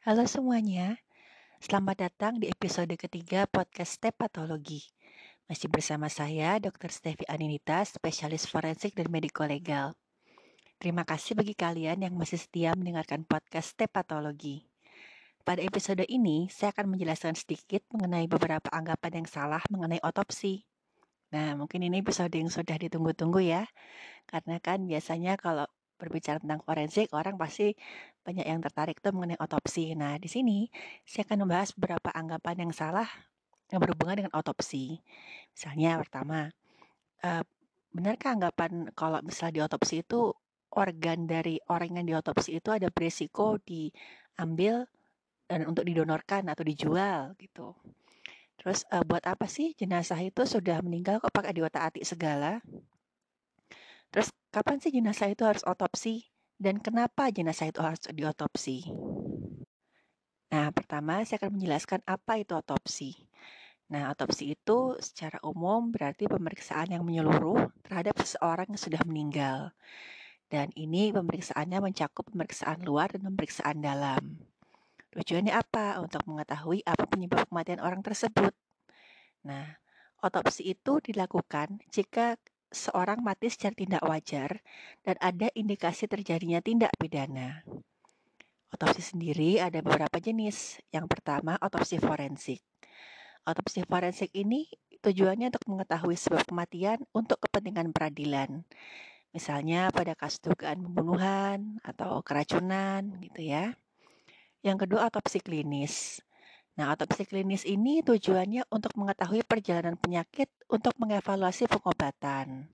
Halo semuanya, selamat datang di episode ketiga podcast Step. Masih bersama saya, Dr. Stevi Aninita, spesialis forensik dan mediko legal. Terima kasih bagi kalian yang masih setia mendengarkan podcast Step. Pada episode ini, saya akan menjelaskan sedikit mengenai beberapa anggapan yang salah mengenai otopsi. Nah, mungkin ini episode yang sudah ditunggu-tunggu ya, karena kan biasanya kalau berbicara tentang forensik, orang pasti banyak yang tertarik tuh mengenai otopsi. Nah, di sini saya akan membahas beberapa anggapan yang salah yang berhubungan dengan otopsi. Misalnya pertama, uh, benarkah anggapan kalau misalnya di otopsi itu organ dari orang yang diotopsi itu ada beresiko diambil dan untuk didonorkan atau dijual gitu. Terus uh, buat apa sih jenazah itu sudah meninggal kok pakai diotak-atik segala? Terus kapan sih jenazah itu harus otopsi dan kenapa jenazah itu harus diotopsi? Nah, pertama saya akan menjelaskan apa itu otopsi. Nah, otopsi itu secara umum berarti pemeriksaan yang menyeluruh terhadap seseorang yang sudah meninggal. Dan ini pemeriksaannya mencakup pemeriksaan luar dan pemeriksaan dalam. Tujuannya apa? Untuk mengetahui apa penyebab kematian orang tersebut. Nah, otopsi itu dilakukan jika seorang mati secara tidak wajar dan ada indikasi terjadinya tindak pidana. Otopsi sendiri ada beberapa jenis. Yang pertama, otopsi forensik. Otopsi forensik ini tujuannya untuk mengetahui sebab kematian untuk kepentingan peradilan. Misalnya pada kasus dugaan pembunuhan atau keracunan gitu ya. Yang kedua, otopsi klinis. Nah, otopsi klinis ini tujuannya untuk mengetahui perjalanan penyakit untuk mengevaluasi pengobatan.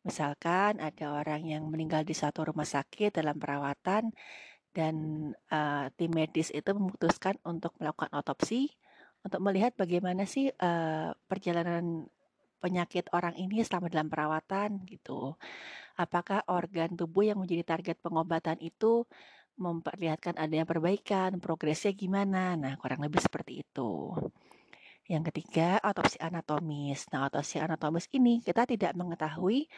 Misalkan ada orang yang meninggal di satu rumah sakit dalam perawatan dan uh, tim medis itu memutuskan untuk melakukan otopsi untuk melihat bagaimana sih uh, perjalanan penyakit orang ini selama dalam perawatan gitu. Apakah organ tubuh yang menjadi target pengobatan itu memperlihatkan adanya perbaikan, progresnya gimana. Nah, kurang lebih seperti itu. Yang ketiga, otopsi anatomis. Nah, otopsi anatomis ini kita tidak mengetahui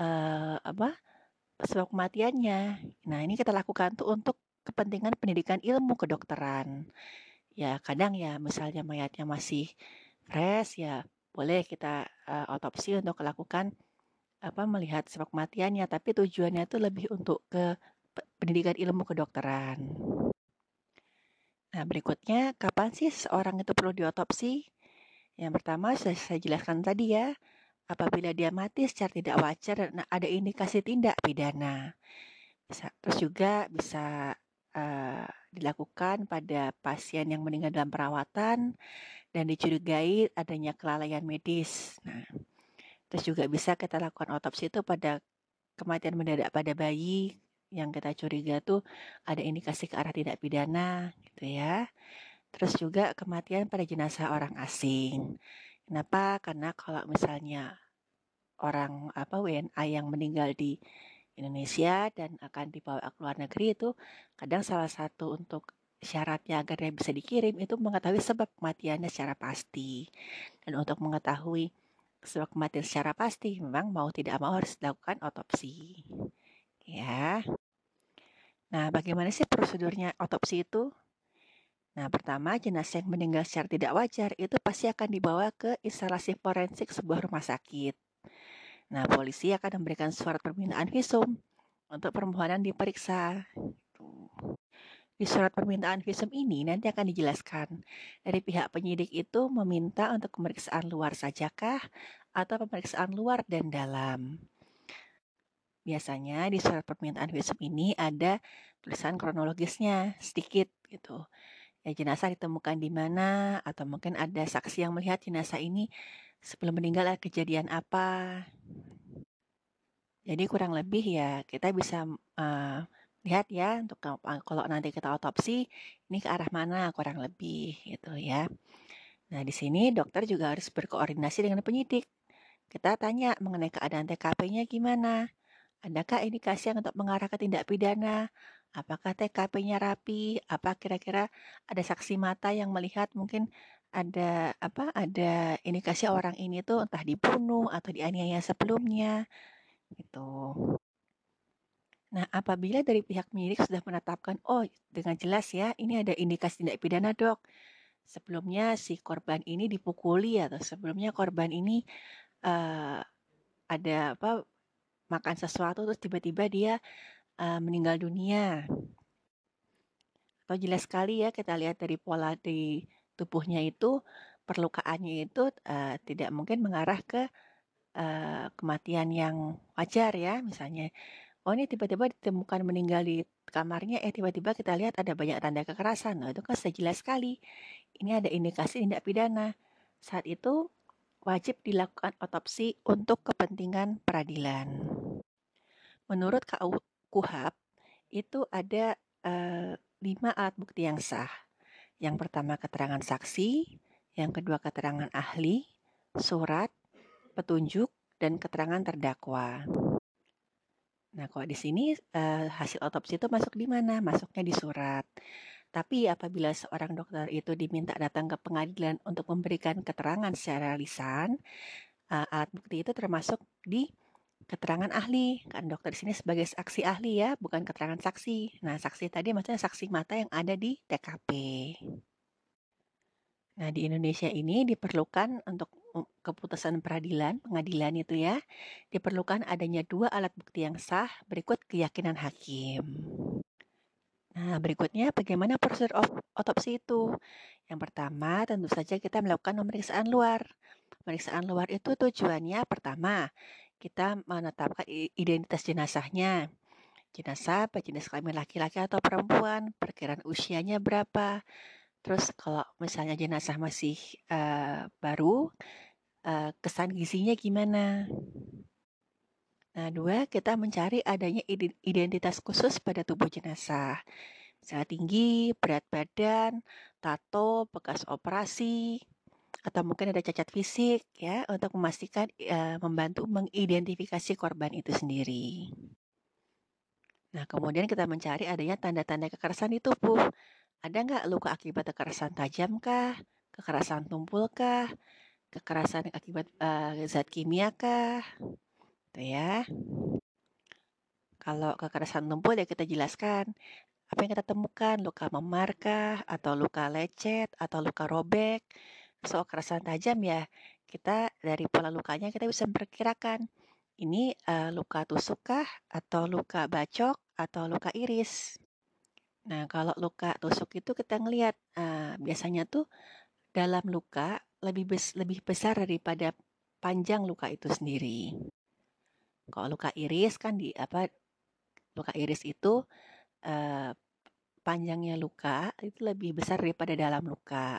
uh, apa sebab kematiannya. Nah, ini kita lakukan tuh untuk kepentingan pendidikan ilmu kedokteran. Ya, kadang ya misalnya mayatnya masih fresh ya boleh kita uh, otopsi untuk melakukan apa melihat sebab kematiannya, tapi tujuannya itu lebih untuk ke pendidikan ilmu kedokteran. Nah, berikutnya, kapan sih seorang itu perlu diotopsi? Yang pertama, sudah saya jelaskan tadi ya, apabila dia mati secara tidak wajar dan ada indikasi tindak pidana. Terus juga bisa uh, dilakukan pada pasien yang meninggal dalam perawatan dan dicurigai adanya kelalaian medis. Nah, terus juga bisa kita lakukan otopsi itu pada kematian mendadak pada bayi yang kita curiga tuh ada indikasi ke arah tidak pidana gitu ya. Terus juga kematian pada jenazah orang asing. Kenapa? Karena kalau misalnya orang apa WNA yang meninggal di Indonesia dan akan dibawa ke luar negeri itu kadang salah satu untuk syaratnya agar dia bisa dikirim itu mengetahui sebab kematiannya secara pasti. Dan untuk mengetahui sebab kematian secara pasti memang mau tidak mau harus dilakukan otopsi. Ya. Nah, bagaimana sih prosedurnya otopsi itu? Nah, pertama, jenazah yang meninggal secara tidak wajar itu pasti akan dibawa ke instalasi forensik sebuah rumah sakit. Nah, polisi akan memberikan surat permintaan visum untuk permohonan diperiksa. Di surat permintaan visum ini nanti akan dijelaskan dari pihak penyidik itu meminta untuk pemeriksaan luar sajakah atau pemeriksaan luar dan dalam. Biasanya di surat permintaan visum ini ada tulisan kronologisnya sedikit gitu. Ya jenazah ditemukan di mana atau mungkin ada saksi yang melihat jenazah ini sebelum meninggal ada kejadian apa. Jadi kurang lebih ya kita bisa uh, lihat ya untuk kalau nanti kita otopsi ini ke arah mana kurang lebih gitu ya. Nah, di sini dokter juga harus berkoordinasi dengan penyidik. Kita tanya mengenai keadaan TKP-nya gimana. Adakah indikasi yang untuk mengarah ke tindak pidana? Apakah TKP-nya rapi? Apa kira-kira ada saksi mata yang melihat mungkin ada apa? Ada indikasi orang ini tuh entah dibunuh atau dianiaya sebelumnya gitu. Nah, apabila dari pihak penyidik sudah menetapkan, oh dengan jelas ya, ini ada indikasi tindak pidana dok. Sebelumnya si korban ini dipukuli atau sebelumnya korban ini uh, ada apa makan sesuatu terus tiba-tiba dia uh, meninggal dunia. Atau jelas sekali ya kita lihat dari pola di tubuhnya itu perlukaannya itu uh, tidak mungkin mengarah ke uh, kematian yang wajar ya misalnya oh ini tiba-tiba ditemukan meninggal di kamarnya, eh tiba-tiba kita lihat ada banyak tanda kekerasan. Nah itu kan sudah jelas sekali. Ini ada indikasi tindak pidana. Saat itu wajib dilakukan otopsi untuk kepentingan peradilan. Menurut KU KUHAP, itu ada uh, lima alat bukti yang sah. Yang pertama keterangan saksi, yang kedua keterangan ahli, surat, petunjuk, dan keterangan terdakwa. Nah, kalau di sini uh, hasil otopsi itu masuk di mana? Masuknya di surat. Tapi apabila seorang dokter itu diminta datang ke pengadilan untuk memberikan keterangan secara lisan, uh, alat bukti itu termasuk di keterangan ahli. Kan dokter di sini sebagai saksi ahli ya, bukan keterangan saksi. Nah, saksi tadi maksudnya saksi mata yang ada di TKP. Nah, di Indonesia ini diperlukan untuk keputusan peradilan, pengadilan itu ya, diperlukan adanya dua alat bukti yang sah berikut keyakinan hakim. Nah, berikutnya bagaimana prosedur otopsi itu? Yang pertama, tentu saja kita melakukan pemeriksaan luar. Pemeriksaan luar itu tujuannya pertama, kita menetapkan identitas jenazahnya. Jenazah, jenis kelamin laki-laki atau perempuan, perkiraan usianya berapa, Terus kalau misalnya jenazah masih uh, baru, uh, kesan gizinya gimana? Nah, dua, kita mencari adanya identitas khusus pada tubuh jenazah. Misalnya tinggi, berat badan, tato, bekas operasi, atau mungkin ada cacat fisik ya untuk memastikan uh, membantu mengidentifikasi korban itu sendiri. Nah, kemudian kita mencari adanya tanda-tanda kekerasan di tubuh. Ada nggak luka akibat kekerasan tajam kah? Kekerasan tumpul kah? Kekerasan akibat uh, zat kimia kah? Tuh ya. Kalau kekerasan tumpul ya kita jelaskan apa yang kita temukan, luka memar kah? Atau luka lecet? Atau luka robek? Soal kekerasan tajam ya, kita dari pola lukanya kita bisa memperkirakan ini uh, luka tusuk kah? Atau luka bacok? Atau luka iris? Nah, kalau luka tusuk itu kita ngelihat uh, biasanya tuh dalam luka lebih bes lebih besar daripada panjang luka itu sendiri. Kalau luka iris kan di apa luka iris itu uh, panjangnya luka itu lebih besar daripada dalam luka.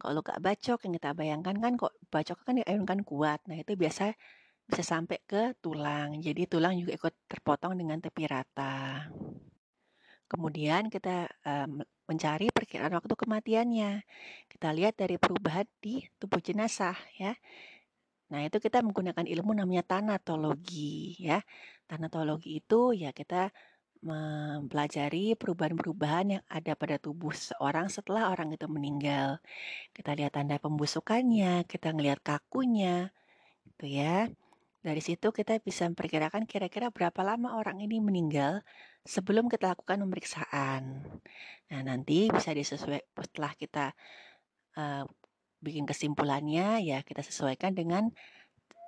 Kalau luka bacok yang kita bayangkan kan kok bacok kan kan kuat. Nah, itu biasa bisa sampai ke tulang. Jadi tulang juga ikut terpotong dengan tepi rata. Kemudian kita um, mencari perkiraan waktu kematiannya. Kita lihat dari perubahan di tubuh jenazah ya. Nah, itu kita menggunakan ilmu namanya tanatologi ya. Tanatologi itu ya kita mempelajari perubahan-perubahan yang ada pada tubuh seorang setelah orang itu meninggal. Kita lihat tanda pembusukannya, kita ngelihat kakunya, gitu ya. Dari situ kita bisa memperkirakan kira-kira berapa lama orang ini meninggal sebelum kita lakukan pemeriksaan. Nah, nanti bisa disesuaikan setelah kita uh, bikin kesimpulannya ya kita sesuaikan dengan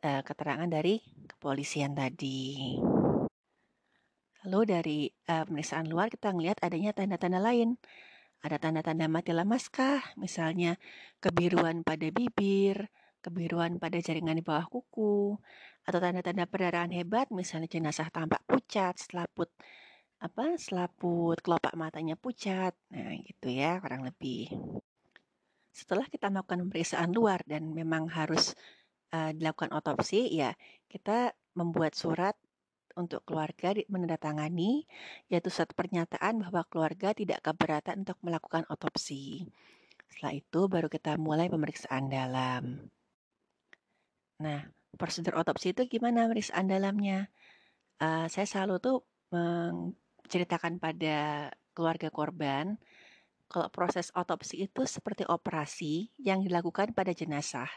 uh, keterangan dari kepolisian tadi. Lalu dari uh, pemeriksaan luar kita melihat adanya tanda-tanda lain. Ada tanda-tanda mati lemas kah? Misalnya kebiruan pada bibir, kebiruan pada jaringan di bawah kuku, atau tanda-tanda perdarahan hebat, misalnya jenazah tampak pucat, selaput apa selaput kelopak matanya pucat, nah gitu ya kurang lebih. Setelah kita melakukan pemeriksaan luar dan memang harus uh, dilakukan otopsi, ya kita membuat surat untuk keluarga menandatangani, yaitu surat pernyataan bahwa keluarga tidak keberatan untuk melakukan otopsi. Setelah itu baru kita mulai pemeriksaan dalam. Nah, prosedur otopsi itu gimana pemeriksaan dalamnya? Uh, saya selalu tuh menceritakan pada keluarga korban kalau proses otopsi itu seperti operasi yang dilakukan pada jenazah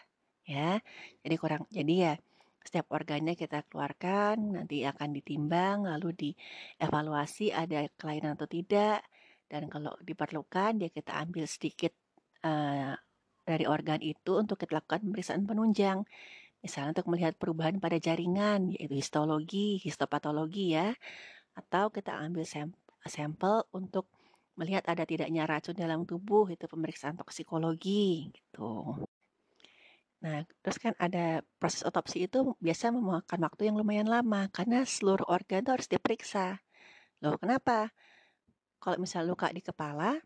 ya. Jadi kurang jadi ya setiap organnya kita keluarkan, nanti akan ditimbang, lalu dievaluasi ada kelainan atau tidak, dan kalau diperlukan dia kita ambil sedikit uh, dari organ itu untuk kita lakukan pemeriksaan penunjang. Misalnya untuk melihat perubahan pada jaringan, yaitu histologi, histopatologi ya, atau kita ambil sampel untuk melihat ada tidaknya racun dalam tubuh, itu pemeriksaan toksikologi gitu. Nah, terus kan ada proses otopsi itu biasa memakan waktu yang lumayan lama karena seluruh organ itu harus diperiksa. Loh, kenapa? Kalau misalnya luka di kepala,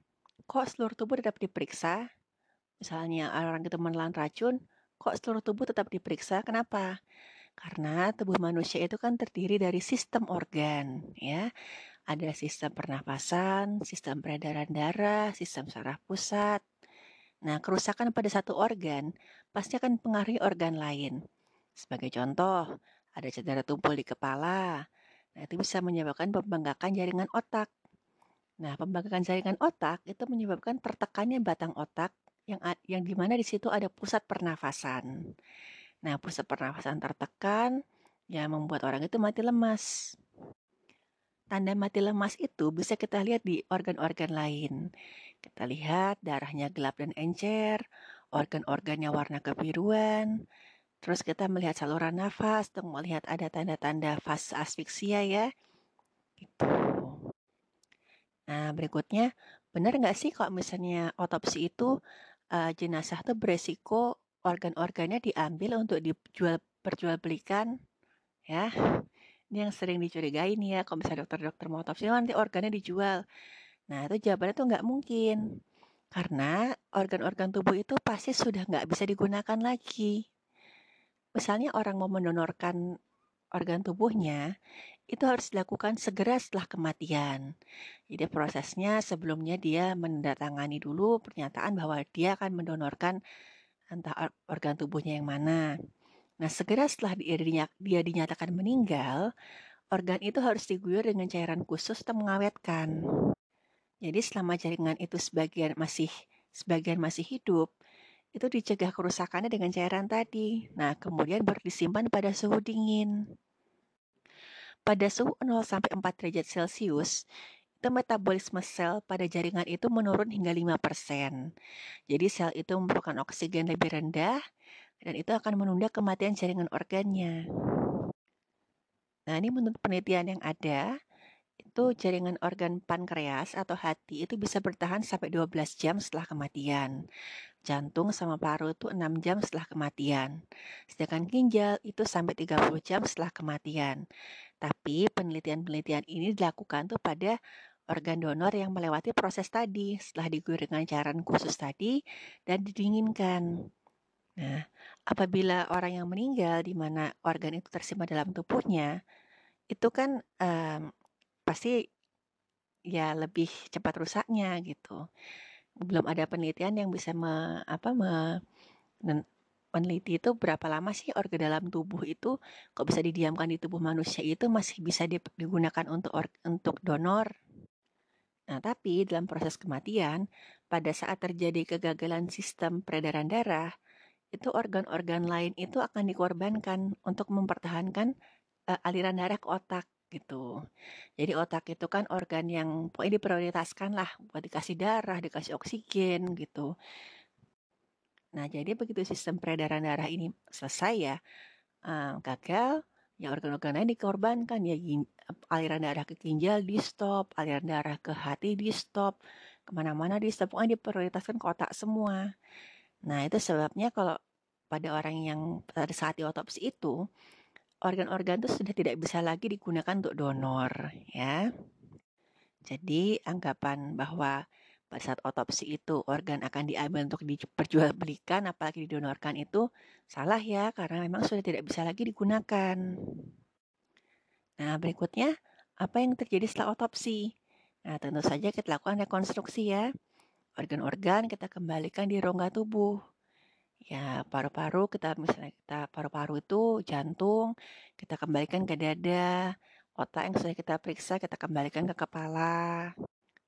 kok seluruh tubuh tetap diperiksa? Misalnya orang itu menelan racun, kok seluruh tubuh tetap diperiksa? Kenapa? Karena tubuh manusia itu kan terdiri dari sistem organ, ya. Ada sistem pernafasan, sistem peredaran darah, sistem saraf pusat, Nah, kerusakan pada satu organ pasti akan mempengaruhi organ lain. Sebagai contoh, ada cedera tumpul di kepala. Nah, itu bisa menyebabkan pembengkakan jaringan otak. Nah, pembengkakan jaringan otak itu menyebabkan tertekannya batang otak yang yang di mana di situ ada pusat pernafasan. Nah, pusat pernafasan tertekan ya membuat orang itu mati lemas. Tanda mati lemas itu bisa kita lihat di organ-organ lain. Kita lihat darahnya gelap dan encer, organ-organnya warna kebiruan, terus kita melihat saluran nafas untuk melihat ada tanda-tanda fase asfiksia ya. Gitu. Nah, berikutnya, benar nggak sih kalau misalnya otopsi itu uh, jenazah itu beresiko organ-organnya diambil untuk dijual perjualbelikan ya ini yang sering dicurigai nih ya, kalau misalnya dokter-dokter mau otopsi nanti organnya dijual. Nah, itu jawabannya tuh nggak mungkin. Karena organ-organ tubuh itu pasti sudah nggak bisa digunakan lagi. Misalnya orang mau mendonorkan organ tubuhnya, itu harus dilakukan segera setelah kematian. Jadi prosesnya sebelumnya dia mendatangani dulu pernyataan bahwa dia akan mendonorkan entah organ tubuhnya yang mana. Nah, segera setelah dia, dinyatakan meninggal, organ itu harus diguyur dengan cairan khusus untuk mengawetkan. Jadi selama jaringan itu sebagian masih sebagian masih hidup, itu dicegah kerusakannya dengan cairan tadi. Nah, kemudian baru disimpan pada suhu dingin. Pada suhu 0 sampai 4 derajat Celcius, itu metabolisme sel pada jaringan itu menurun hingga 5%. Jadi sel itu memerlukan oksigen lebih rendah dan itu akan menunda kematian jaringan organnya. Nah, ini menurut penelitian yang ada, itu jaringan organ pankreas atau hati itu bisa bertahan sampai 12 jam setelah kematian. Jantung sama paru itu 6 jam setelah kematian. Sedangkan ginjal itu sampai 30 jam setelah kematian. Tapi penelitian-penelitian ini dilakukan tuh pada organ donor yang melewati proses tadi setelah diguyur dengan cairan khusus tadi dan didinginkan. Nah, apabila orang yang meninggal di mana organ itu tersimpan dalam tubuhnya, itu kan um, pasti ya lebih cepat rusaknya gitu. Belum ada penelitian yang bisa me, apa me, meneliti itu berapa lama sih organ dalam tubuh itu kok bisa didiamkan di tubuh manusia itu masih bisa digunakan untuk or, untuk donor. Nah, tapi dalam proses kematian, pada saat terjadi kegagalan sistem peredaran darah, itu organ-organ lain itu akan dikorbankan untuk mempertahankan uh, aliran darah ke otak gitu. Jadi otak itu kan organ yang pokoknya diprioritaskan lah buat dikasih darah, dikasih oksigen gitu. Nah jadi begitu sistem peredaran darah ini selesai ya, uh, gagal, ya organ-organ lain dikorbankan ya aliran darah ke ginjal di stop, aliran darah ke hati di stop, ke mana-mana di stop, pokoknya diprioritaskan ke otak semua. Nah, itu sebabnya kalau pada orang yang pada saat diotopsi itu, organ-organ itu sudah tidak bisa lagi digunakan untuk donor, ya. Jadi, anggapan bahwa pada saat otopsi itu organ akan diambil untuk diperjualbelikan apalagi didonorkan itu salah ya karena memang sudah tidak bisa lagi digunakan. Nah, berikutnya apa yang terjadi setelah otopsi? Nah, tentu saja kita lakukan rekonstruksi ya. Organ-organ kita kembalikan di rongga tubuh. Ya, paru-paru kita misalnya kita paru-paru itu jantung, kita kembalikan ke dada, otak yang sudah kita periksa kita kembalikan ke kepala.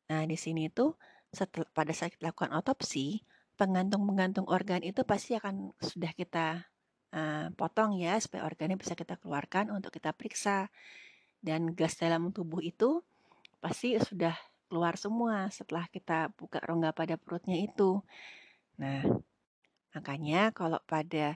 Nah, di sini tuh setelah pada saat kita lakukan otopsi, penggantung-penggantung organ itu pasti akan sudah kita uh, potong ya supaya organnya bisa kita keluarkan untuk kita periksa. Dan gas dalam tubuh itu pasti sudah keluar semua setelah kita buka rongga pada perutnya itu. Nah, makanya kalau pada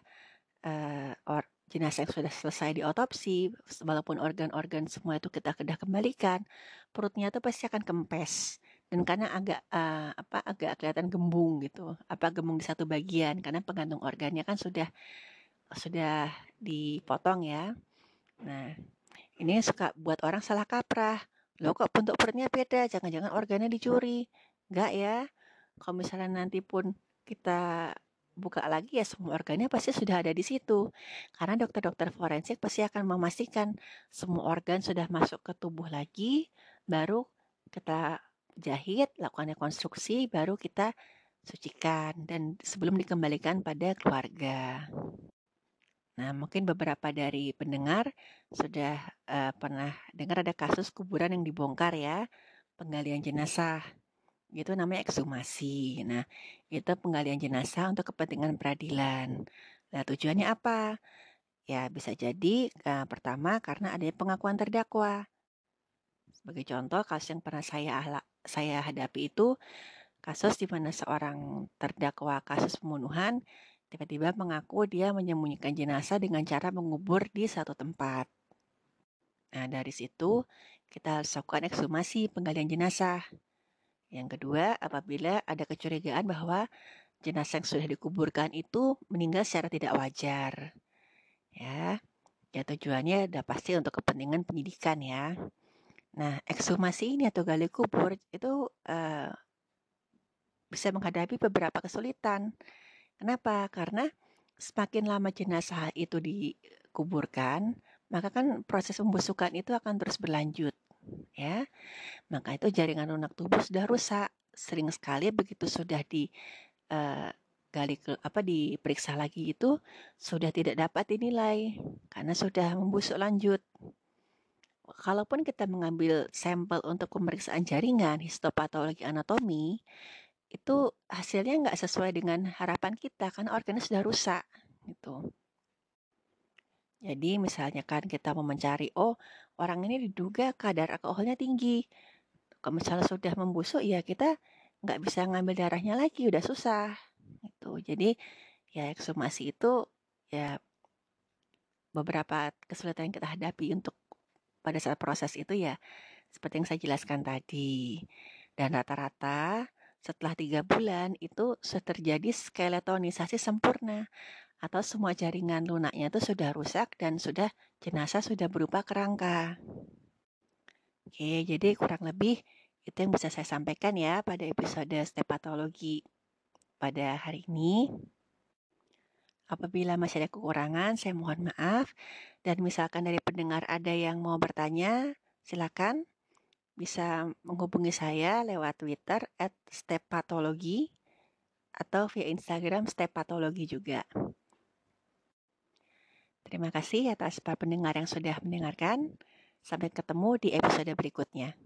uh, or, jenazah yang sudah selesai diotopsi, walaupun organ-organ semua itu kita kedah kembalikan, perutnya itu pasti akan kempes. Dan karena agak uh, apa agak kelihatan gembung gitu apa gembung di satu bagian karena penggantung organnya kan sudah sudah dipotong ya. Nah ini suka buat orang salah kaprah lo kok bentuk perutnya beda? Jangan-jangan organnya dicuri. Enggak ya. Kalau misalnya nanti pun kita buka lagi ya semua organnya pasti sudah ada di situ. Karena dokter-dokter forensik pasti akan memastikan semua organ sudah masuk ke tubuh lagi baru kita jahit, lakukan rekonstruksi, baru kita sucikan dan sebelum dikembalikan pada keluarga. Nah, mungkin beberapa dari pendengar sudah uh, pernah dengar ada kasus kuburan yang dibongkar ya, penggalian jenazah. Itu namanya ekshumasi. Nah, itu penggalian jenazah untuk kepentingan peradilan. Nah, tujuannya apa? Ya, bisa jadi uh, pertama karena adanya pengakuan terdakwa. Sebagai contoh, kasus yang pernah saya saya hadapi itu kasus di mana seorang terdakwa kasus pembunuhan tiba-tiba mengaku dia menyembunyikan jenazah dengan cara mengubur di satu tempat. Nah, dari situ kita harus lakukan ekshumasi penggalian jenazah. Yang kedua, apabila ada kecurigaan bahwa jenazah yang sudah dikuburkan itu meninggal secara tidak wajar. Ya, ya tujuannya sudah pasti untuk kepentingan penyidikan ya. Nah, ekshumasi ini atau gali kubur itu uh, bisa menghadapi beberapa kesulitan. Kenapa? Karena semakin lama jenazah itu dikuburkan, maka kan proses pembusukan itu akan terus berlanjut, ya. Maka itu jaringan lunak tubuh sudah rusak. Sering sekali begitu sudah di uh, gali ke apa diperiksa lagi itu sudah tidak dapat dinilai karena sudah membusuk lanjut kalaupun kita mengambil sampel untuk pemeriksaan jaringan histopatologi anatomi, itu hasilnya nggak sesuai dengan harapan kita karena organnya sudah rusak gitu. Jadi misalnya kan kita mau mencari, oh orang ini diduga kadar alkoholnya tinggi. Kalau misalnya sudah membusuk ya kita nggak bisa ngambil darahnya lagi, udah susah. Gitu. Jadi ya ekshumasi itu ya beberapa kesulitan yang kita hadapi untuk pada saat proses itu ya seperti yang saya jelaskan tadi. Dan rata-rata setelah tiga bulan itu terjadi skeletonisasi sempurna atau semua jaringan lunaknya itu sudah rusak dan sudah jenazah sudah berupa kerangka. Oke, jadi kurang lebih itu yang bisa saya sampaikan ya pada episode stepatologi pada hari ini. Apabila masih ada kekurangan, saya mohon maaf. Dan misalkan dari pendengar ada yang mau bertanya, silakan bisa menghubungi saya lewat Twitter at stepatologi atau via Instagram stepatologi juga. Terima kasih atas para pendengar yang sudah mendengarkan. Sampai ketemu di episode berikutnya.